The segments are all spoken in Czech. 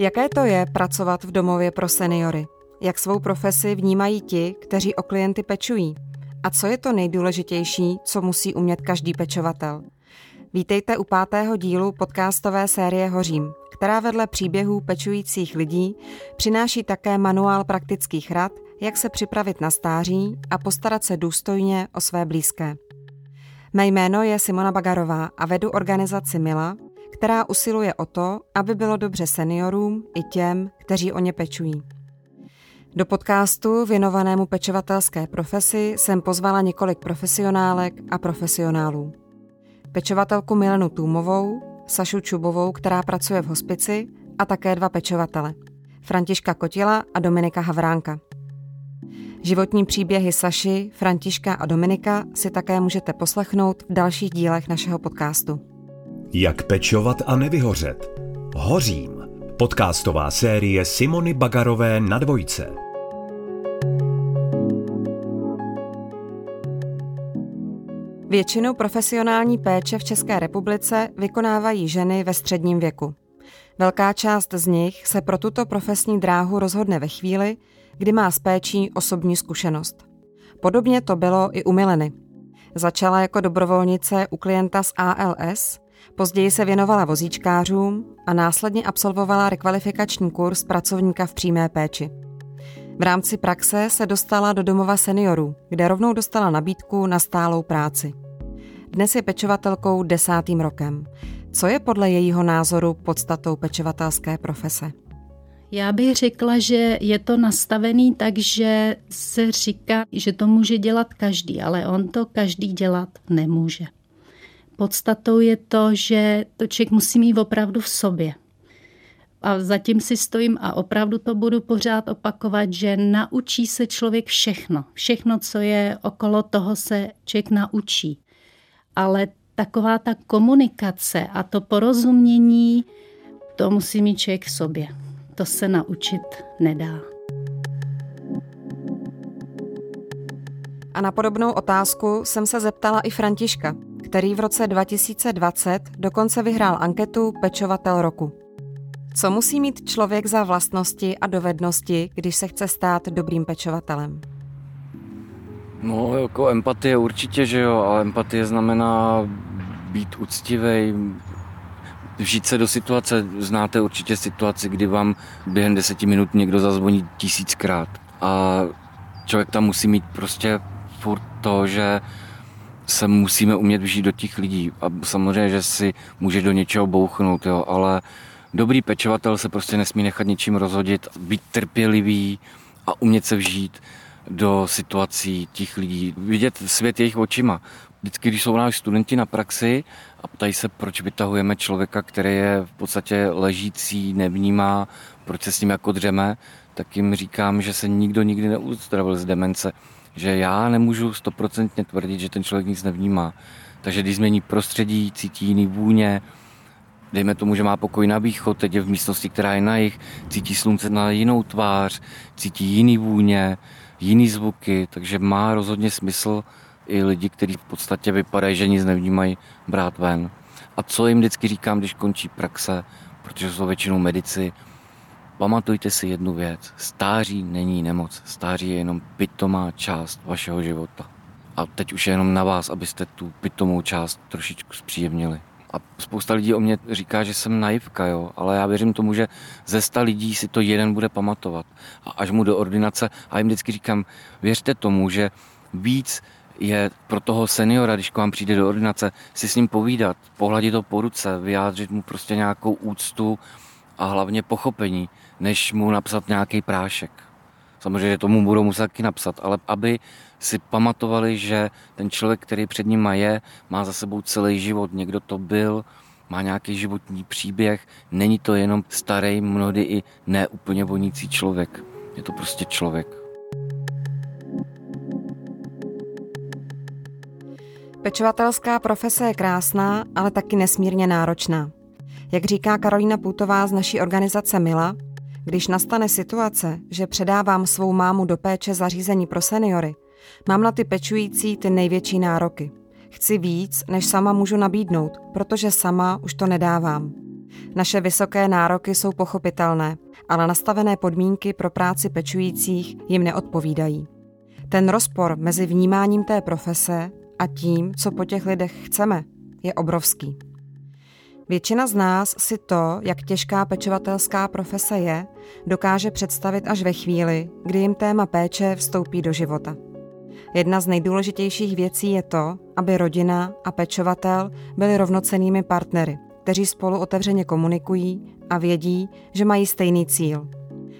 Jaké to je pracovat v domově pro seniory? Jak svou profesi vnímají ti, kteří o klienty pečují? A co je to nejdůležitější, co musí umět každý pečovatel? Vítejte u pátého dílu podcastové série Hořím, která vedle příběhů pečujících lidí přináší také manuál praktických rad, jak se připravit na stáří a postarat se důstojně o své blízké. Mé jméno je Simona Bagarová a vedu organizaci Mila, která usiluje o to, aby bylo dobře seniorům i těm, kteří o ně pečují. Do podcastu věnovanému pečovatelské profesi jsem pozvala několik profesionálek a profesionálů. Pečovatelku Milenu Tůmovou, Sašu Čubovou, která pracuje v hospici, a také dva pečovatele. Františka Kotila a Dominika Havránka. Životní příběhy Saši, Františka a Dominika si také můžete poslechnout v dalších dílech našeho podcastu. Jak pečovat a nevyhořet? Hořím. Podcastová série Simony Bagarové na dvojce. Většinu profesionální péče v České republice vykonávají ženy ve středním věku. Velká část z nich se pro tuto profesní dráhu rozhodne ve chvíli, kdy má s péčí osobní zkušenost. Podobně to bylo i u Mileny. Začala jako dobrovolnice u klienta z ALS, později se věnovala vozíčkářům a následně absolvovala rekvalifikační kurz pracovníka v přímé péči. V rámci praxe se dostala do domova seniorů, kde rovnou dostala nabídku na stálou práci. Dnes je pečovatelkou desátým rokem. Co je podle jejího názoru podstatou pečovatelské profese? Já bych řekla, že je to nastavený tak, že se říká, že to může dělat každý, ale on to každý dělat nemůže. Podstatou je to, že to člověk musí mít opravdu v sobě. A zatím si stojím a opravdu to budu pořád opakovat, že naučí se člověk všechno. Všechno, co je okolo toho, se člověk naučí. Ale taková ta komunikace a to porozumění, to musí mít člověk v sobě to se naučit nedá. A na podobnou otázku jsem se zeptala i Františka, který v roce 2020 dokonce vyhrál anketu Pečovatel roku. Co musí mít člověk za vlastnosti a dovednosti, když se chce stát dobrým pečovatelem? No, jako empatie určitě, že jo, ale empatie znamená být úctivý, vžít se do situace. Znáte určitě situaci, kdy vám během deseti minut někdo zazvoní tisíckrát. A člověk tam musí mít prostě furt to, že se musíme umět vžít do těch lidí. A samozřejmě, že si může do něčeho bouchnout, jo, ale dobrý pečovatel se prostě nesmí nechat něčím rozhodit, být trpělivý a umět se vžít do situací těch lidí, vidět svět jejich očima. Vždycky, když jsou náš studenti na praxi a ptají se, proč vytahujeme člověka, který je v podstatě ležící, nevnímá, proč se s ním jako dřeme, tak jim říkám, že se nikdo nikdy neuzdravil z demence. Že já nemůžu stoprocentně tvrdit, že ten člověk nic nevnímá. Takže když změní prostředí, cítí jiný vůně, dejme tomu, že má pokoj na východ, teď je v místnosti, která je na jich, cítí slunce na jinou tvář, cítí jiný vůně, jiný zvuky, takže má rozhodně smysl i lidi, kteří v podstatě vypadají, že nic nevnímají, brát ven. A co jim vždycky říkám, když končí praxe, protože jsou většinou medici, pamatujte si jednu věc. Stáří není nemoc. Stáří je jenom pitomá část vašeho života. A teď už je jenom na vás, abyste tu pitomou část trošičku zpříjemnili. A spousta lidí o mě říká, že jsem naivka, jo, ale já věřím tomu, že ze sta lidí si to jeden bude pamatovat. A až mu do ordinace, a jim vždycky říkám, věřte tomu, že víc je pro toho seniora, když k vám přijde do ordinace, si s ním povídat, pohladit to po ruce, vyjádřit mu prostě nějakou úctu a hlavně pochopení, než mu napsat nějaký prášek. Samozřejmě tomu budou muset taky napsat, ale aby si pamatovali, že ten člověk, který před ním je, má za sebou celý život, někdo to byl, má nějaký životní příběh, není to jenom starý, mnohdy i neúplně vonící člověk. Je to prostě člověk. Pečovatelská profese je krásná, ale taky nesmírně náročná. Jak říká Karolína Půtová z naší organizace Mila, když nastane situace, že předávám svou mámu do péče zařízení pro seniory, mám na ty pečující ty největší nároky. Chci víc, než sama můžu nabídnout, protože sama už to nedávám. Naše vysoké nároky jsou pochopitelné, ale nastavené podmínky pro práci pečujících jim neodpovídají. Ten rozpor mezi vnímáním té profese a tím, co po těch lidech chceme, je obrovský. Většina z nás si to, jak těžká pečovatelská profese je, dokáže představit až ve chvíli, kdy jim téma péče vstoupí do života. Jedna z nejdůležitějších věcí je to, aby rodina a pečovatel byli rovnocenými partnery, kteří spolu otevřeně komunikují a vědí, že mají stejný cíl.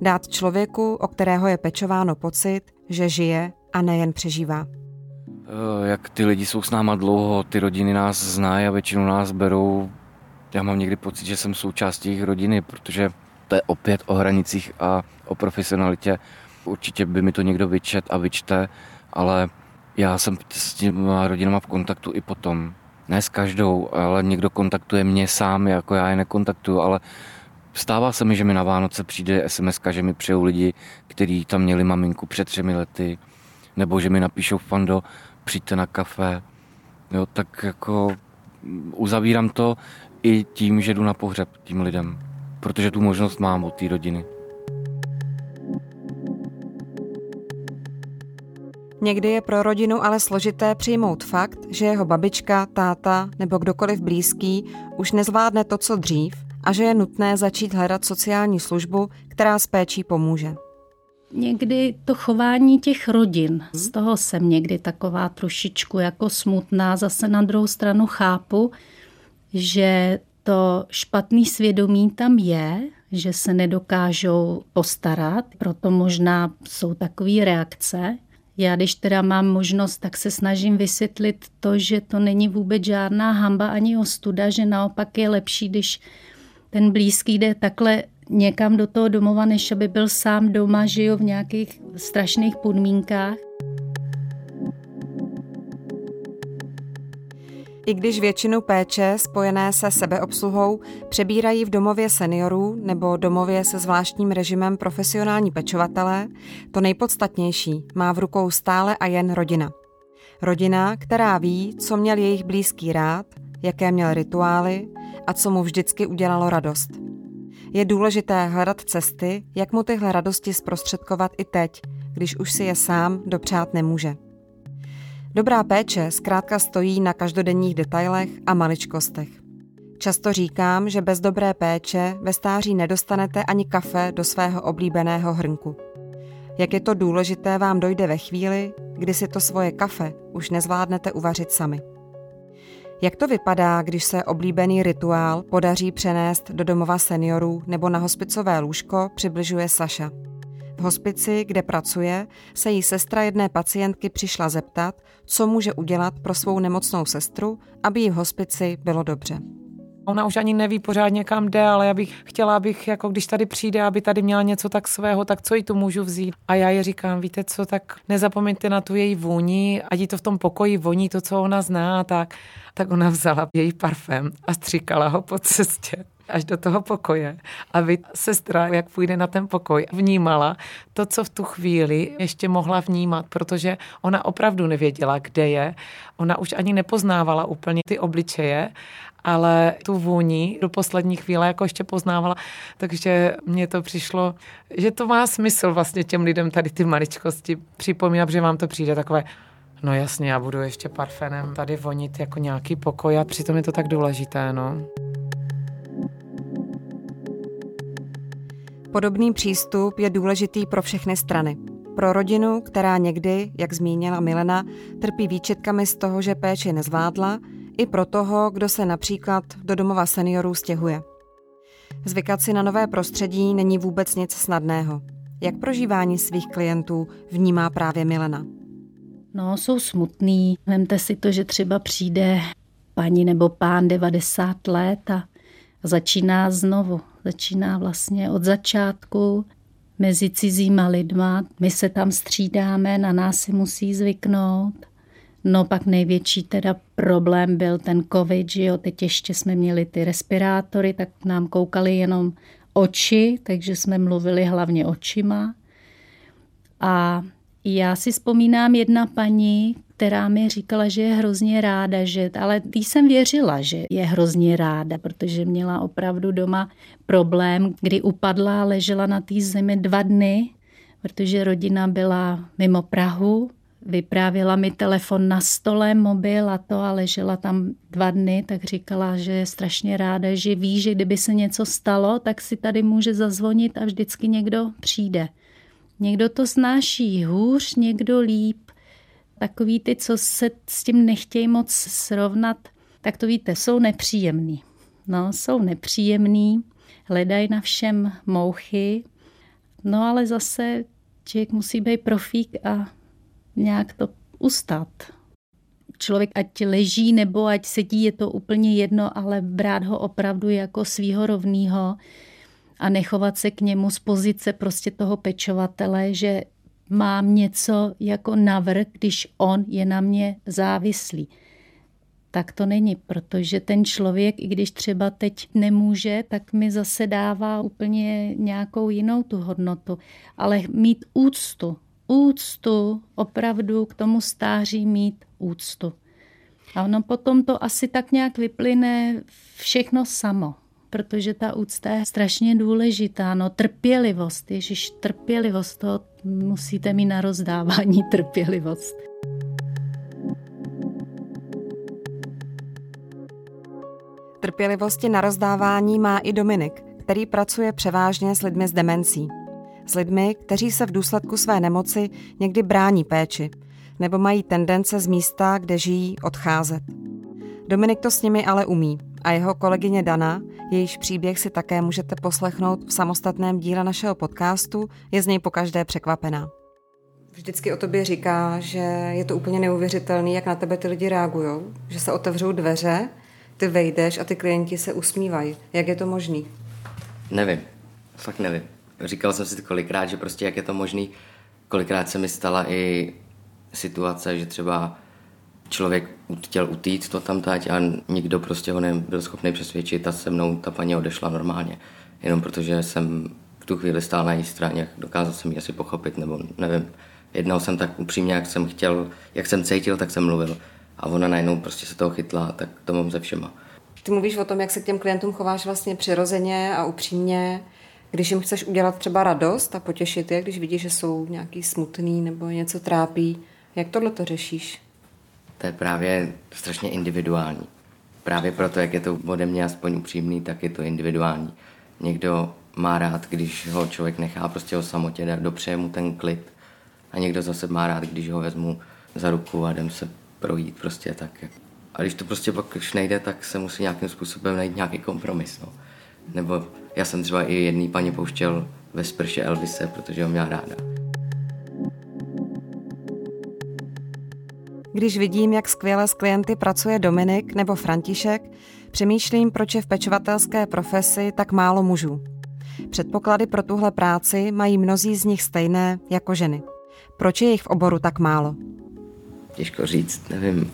Dát člověku, o kterého je pečováno pocit, že žije a nejen přežívá. Eh, jak ty lidi jsou s náma dlouho, ty rodiny nás znají a většinou nás berou. Já mám někdy pocit, že jsem součástí jejich rodiny, protože to je opět o hranicích a o profesionalitě. Určitě by mi to někdo vyčet a vyčte, ale já jsem s těma rodinama v kontaktu i potom. Ne s každou, ale někdo kontaktuje mě sám, jako já je nekontaktuju, ale stává se mi, že mi na Vánoce přijde SMS, že mi přejou lidi, kteří tam měli maminku před třemi lety, nebo že mi napíšou fando, přijďte na kafe. Jo, tak jako uzavírám to i tím, že jdu na pohřeb tím lidem, protože tu možnost mám od té rodiny. Někdy je pro rodinu ale složité přijmout fakt, že jeho babička, táta nebo kdokoliv blízký už nezvládne to, co dřív a že je nutné začít hledat sociální službu, která s péčí pomůže. Někdy to chování těch rodin, z toho jsem někdy taková trošičku jako smutná. Zase na druhou stranu chápu, že to špatný svědomí tam je, že se nedokážou postarat, proto možná jsou takové reakce. Já, když teda mám možnost, tak se snažím vysvětlit to, že to není vůbec žádná hamba ani ostuda, že naopak je lepší, když ten blízký jde takhle někam do toho domova, než aby byl sám doma, žiju v nějakých strašných podmínkách. I když většinu péče spojené se sebeobsluhou přebírají v domově seniorů nebo domově se zvláštním režimem profesionální pečovatelé, to nejpodstatnější má v rukou stále a jen rodina. Rodina, která ví, co měl jejich blízký rád, jaké měl rituály a co mu vždycky udělalo radost. Je důležité hledat cesty, jak mu tyhle radosti zprostředkovat i teď, když už si je sám dopřát nemůže. Dobrá péče zkrátka stojí na každodenních detailech a maličkostech. Často říkám, že bez dobré péče ve stáří nedostanete ani kafe do svého oblíbeného hrnku. Jak je to důležité vám dojde ve chvíli, kdy si to svoje kafe už nezvládnete uvařit sami. Jak to vypadá, když se oblíbený rituál podaří přenést do domova seniorů nebo na hospicové lůžko, přibližuje Saša. V hospici, kde pracuje, se jí sestra jedné pacientky přišla zeptat, co může udělat pro svou nemocnou sestru, aby jí v hospici bylo dobře. Ona už ani neví pořádně kam jde, ale já bych chtěla, abych, jako když tady přijde, aby tady měla něco tak svého, tak co jí tu můžu vzít. A já je říkám, víte co, tak nezapomeňte na tu její vůni, ať jí to v tom pokoji voní, to, co ona zná, tak, tak ona vzala její parfém a stříkala ho po cestě až do toho pokoje, aby sestra, jak půjde na ten pokoj, vnímala to, co v tu chvíli ještě mohla vnímat, protože ona opravdu nevěděla, kde je. Ona už ani nepoznávala úplně ty obličeje ale tu vůni do poslední chvíle jako ještě poznávala, takže mně to přišlo, že to má smysl vlastně těm lidem tady ty maličkosti připomínat, že vám to přijde takové, no jasně, já budu ještě parfénem tady vonit jako nějaký pokoj a přitom je to tak důležité, no. Podobný přístup je důležitý pro všechny strany. Pro rodinu, která někdy, jak zmínila Milena, trpí výčitkami z toho, že péči nezvládla, i pro toho, kdo se například do domova seniorů stěhuje. Zvykat si na nové prostředí není vůbec nic snadného. Jak prožívání svých klientů vnímá právě Milena? No, jsou smutný. Vemte si to, že třeba přijde paní nebo pán 90 let a začíná znovu. Začíná vlastně od začátku mezi cizíma lidma. My se tam střídáme, na nás si musí zvyknout. No pak největší teda problém byl ten covid, že jo, teď ještě jsme měli ty respirátory, tak nám koukali jenom oči, takže jsme mluvili hlavně očima. A já si vzpomínám jedna paní, která mi říkala, že je hrozně ráda, že, ale tý jsem věřila, že je hrozně ráda, protože měla opravdu doma problém, kdy upadla a ležela na té zemi dva dny, protože rodina byla mimo Prahu, vyprávěla mi telefon na stole, mobil a to a ležela tam dva dny, tak říkala, že je strašně ráda, že ví, že kdyby se něco stalo, tak si tady může zazvonit a vždycky někdo přijde. Někdo to znáší hůř, někdo líp. Takový ty, co se s tím nechtějí moc srovnat, tak to víte, jsou nepříjemný. No, jsou nepříjemný, hledají na všem mouchy, no ale zase člověk musí být profík a nějak to ustát. Člověk ať leží nebo ať sedí, je to úplně jedno, ale brát ho opravdu jako svýho rovnýho a nechovat se k němu z pozice prostě toho pečovatele, že mám něco jako navrh, když on je na mě závislý. Tak to není, protože ten člověk, i když třeba teď nemůže, tak mi zase dává úplně nějakou jinou tu hodnotu. Ale mít úctu úctu, opravdu k tomu stáří mít úctu. A ono potom to asi tak nějak vyplyne všechno samo, protože ta úcta je strašně důležitá. No trpělivost, ježiš, trpělivost, to musíte mít na rozdávání trpělivost. Trpělivosti na rozdávání má i Dominik, který pracuje převážně s lidmi s demencí s lidmi, kteří se v důsledku své nemoci někdy brání péči nebo mají tendence z místa, kde žijí, odcházet. Dominik to s nimi ale umí a jeho kolegyně Dana, jejíž příběh si také můžete poslechnout v samostatném díle našeho podcastu, je z něj pokaždé překvapená. Vždycky o tobě říká, že je to úplně neuvěřitelný, jak na tebe ty lidi reagují, že se otevřou dveře, ty vejdeš a ty klienti se usmívají. Jak je to možný? Nevím, fakt nevím říkal jsem si to kolikrát, že prostě jak je to možný, kolikrát se mi stala i situace, že třeba člověk chtěl utít to tam tať a nikdo prostě ho nebyl schopný přesvědčit a se mnou ta paní odešla normálně. Jenom protože jsem v tu chvíli stál na její straně, dokázal jsem ji asi pochopit, nebo nevím. Jednal jsem tak upřímně, jak jsem chtěl, jak jsem cítil, tak jsem mluvil. A ona najednou prostě se toho chytla, tak to mám ze všema. Ty mluvíš o tom, jak se k těm klientům chováš vlastně přirozeně a upřímně. Když jim chceš udělat třeba radost a potěšit je, když vidíš, že jsou nějaký smutný nebo něco trápí, jak tohle to řešíš? To je právě strašně individuální. Právě proto, jak je to ode mě aspoň upřímný, tak je to individuální. Někdo má rád, když ho člověk nechá prostě o samotě, dopřeje mu ten klid. A někdo zase má rád, když ho vezmu za ruku a jdem se projít prostě tak. A když to prostě pak už nejde, tak se musí nějakým způsobem najít nějaký kompromis. No. Nebo já jsem třeba i jedný paní pouštěl ve sprše Elvise, protože ho měla ráda. Když vidím, jak skvěle s klienty pracuje Dominik nebo František, přemýšlím, proč je v pečovatelské profesi tak málo mužů. Předpoklady pro tuhle práci mají mnozí z nich stejné jako ženy. Proč je jich v oboru tak málo? Těžko říct, nevím,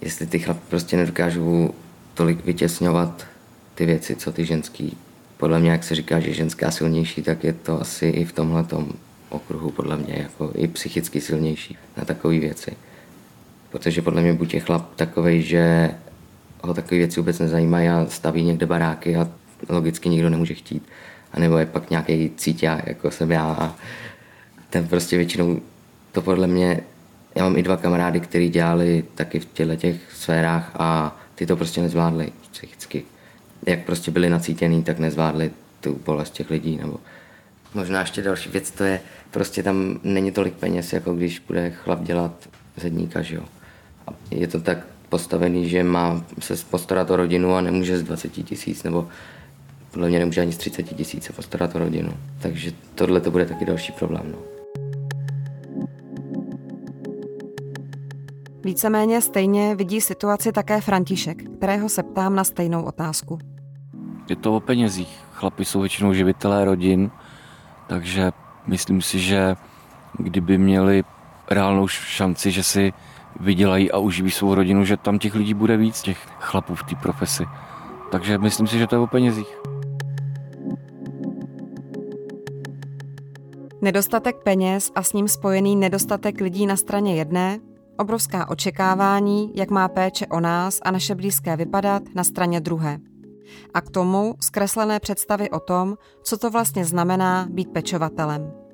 jestli ty chlapy prostě nedokážou tolik vytěsňovat ty věci, co ty ženský. Podle mě, jak se říká, že ženská silnější, tak je to asi i v tomhle okruhu podle mě jako i psychicky silnější na takové věci. Protože podle mě buď je chlap takový, že ho takové věci vůbec nezajímají a staví někde baráky a logicky nikdo nemůže chtít. A nebo je pak nějaký cítě, jako jsem já a ten prostě většinou to podle mě, já mám i dva kamarády, kteří dělali taky v těchto těch sférách a ty to prostě nezvládli psychicky jak prostě byli nacítěný, tak nezvládli tu bolest těch lidí. Nebo možná ještě další věc, to je, prostě tam není tolik peněz, jako když bude chlap dělat zedníka, že jo. A je to tak postavený, že má se postarat o rodinu a nemůže z 20 tisíc, nebo podle mě nemůže ani z 30 tisíc se postarat o rodinu. Takže tohle to bude taky další problém. No. Víceméně stejně vidí situaci také František, kterého se ptám na stejnou otázku. Je to o penězích. Chlapi jsou většinou živitelé rodin, takže myslím si, že kdyby měli reálnou šanci, že si vydělají a uživí svou rodinu, že tam těch lidí bude víc, těch chlapů v té profesi. Takže myslím si, že to je o penězích. Nedostatek peněz a s ním spojený nedostatek lidí na straně jedné obrovská očekávání, jak má péče o nás a naše blízké vypadat na straně druhé. A k tomu zkreslené představy o tom, co to vlastně znamená být pečovatelem.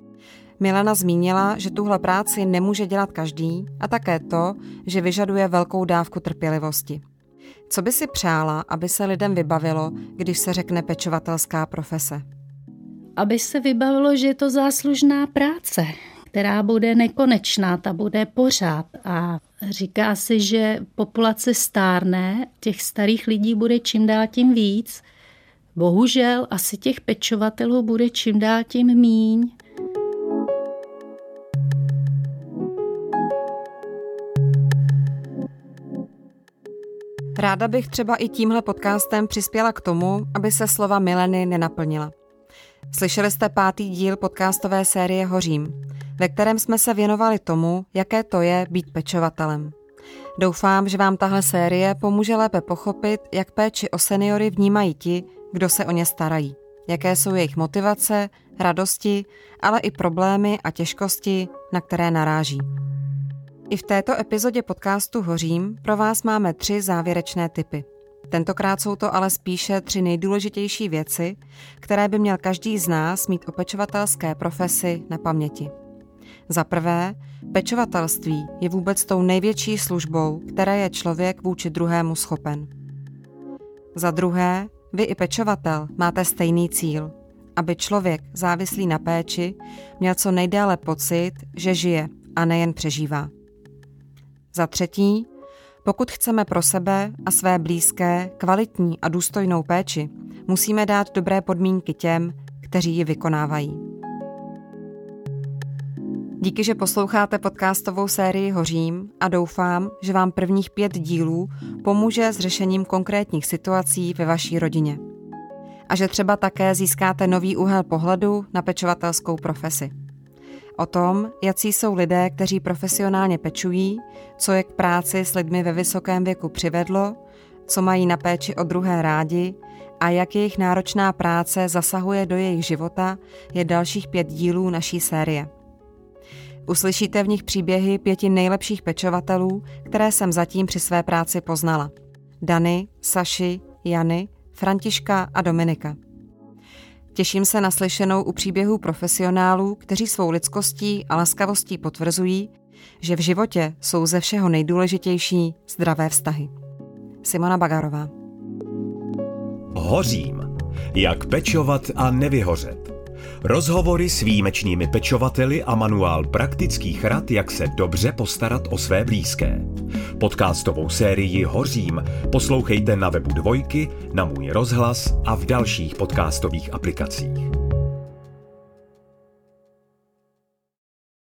Milena zmínila, že tuhle práci nemůže dělat každý a také to, že vyžaduje velkou dávku trpělivosti. Co by si přála, aby se lidem vybavilo, když se řekne pečovatelská profese? Aby se vybavilo, že je to záslužná práce, která bude nekonečná, ta bude pořád. A říká se, že populace stárne, těch starých lidí bude čím dál tím víc. Bohužel asi těch pečovatelů bude čím dál tím míň. Ráda bych třeba i tímhle podcastem přispěla k tomu, aby se slova Mileny nenaplnila. Slyšeli jste pátý díl podcastové série Hořím, ve kterém jsme se věnovali tomu, jaké to je být pečovatelem. Doufám, že vám tahle série pomůže lépe pochopit, jak péči o seniory vnímají ti, kdo se o ně starají. Jaké jsou jejich motivace, radosti, ale i problémy a těžkosti, na které naráží. I v této epizodě podcastu Hořím pro vás máme tři závěrečné typy. Tentokrát jsou to ale spíše tři nejdůležitější věci, které by měl každý z nás mít o pečovatelské profesi na paměti. Za prvé, pečovatelství je vůbec tou největší službou, které je člověk vůči druhému schopen. Za druhé, vy i pečovatel máte stejný cíl, aby člověk závislý na péči měl co nejdéle pocit, že žije a nejen přežívá. Za třetí, pokud chceme pro sebe a své blízké kvalitní a důstojnou péči, musíme dát dobré podmínky těm, kteří ji vykonávají. Díky, že posloucháte podcastovou sérii Hořím a doufám, že vám prvních pět dílů pomůže s řešením konkrétních situací ve vaší rodině. A že třeba také získáte nový úhel pohledu na pečovatelskou profesi. O tom, jaký jsou lidé, kteří profesionálně pečují, co je k práci s lidmi ve vysokém věku přivedlo, co mají na péči o druhé rádi a jak jejich náročná práce zasahuje do jejich života, je dalších pět dílů naší série. Uslyšíte v nich příběhy pěti nejlepších pečovatelů, které jsem zatím při své práci poznala. Dany, Saši, Jany, Františka a Dominika. Těším se na slyšenou u příběhů profesionálů, kteří svou lidskostí a laskavostí potvrzují, že v životě jsou ze všeho nejdůležitější zdravé vztahy. Simona Bagarová. Hořím. Jak pečovat a nevyhořet. Rozhovory s výjimečnými pečovateli a manuál praktických rad, jak se dobře postarat o své blízké. Podcastovou sérii Hořím poslouchejte na webu Dvojky, na můj rozhlas a v dalších podcastových aplikacích.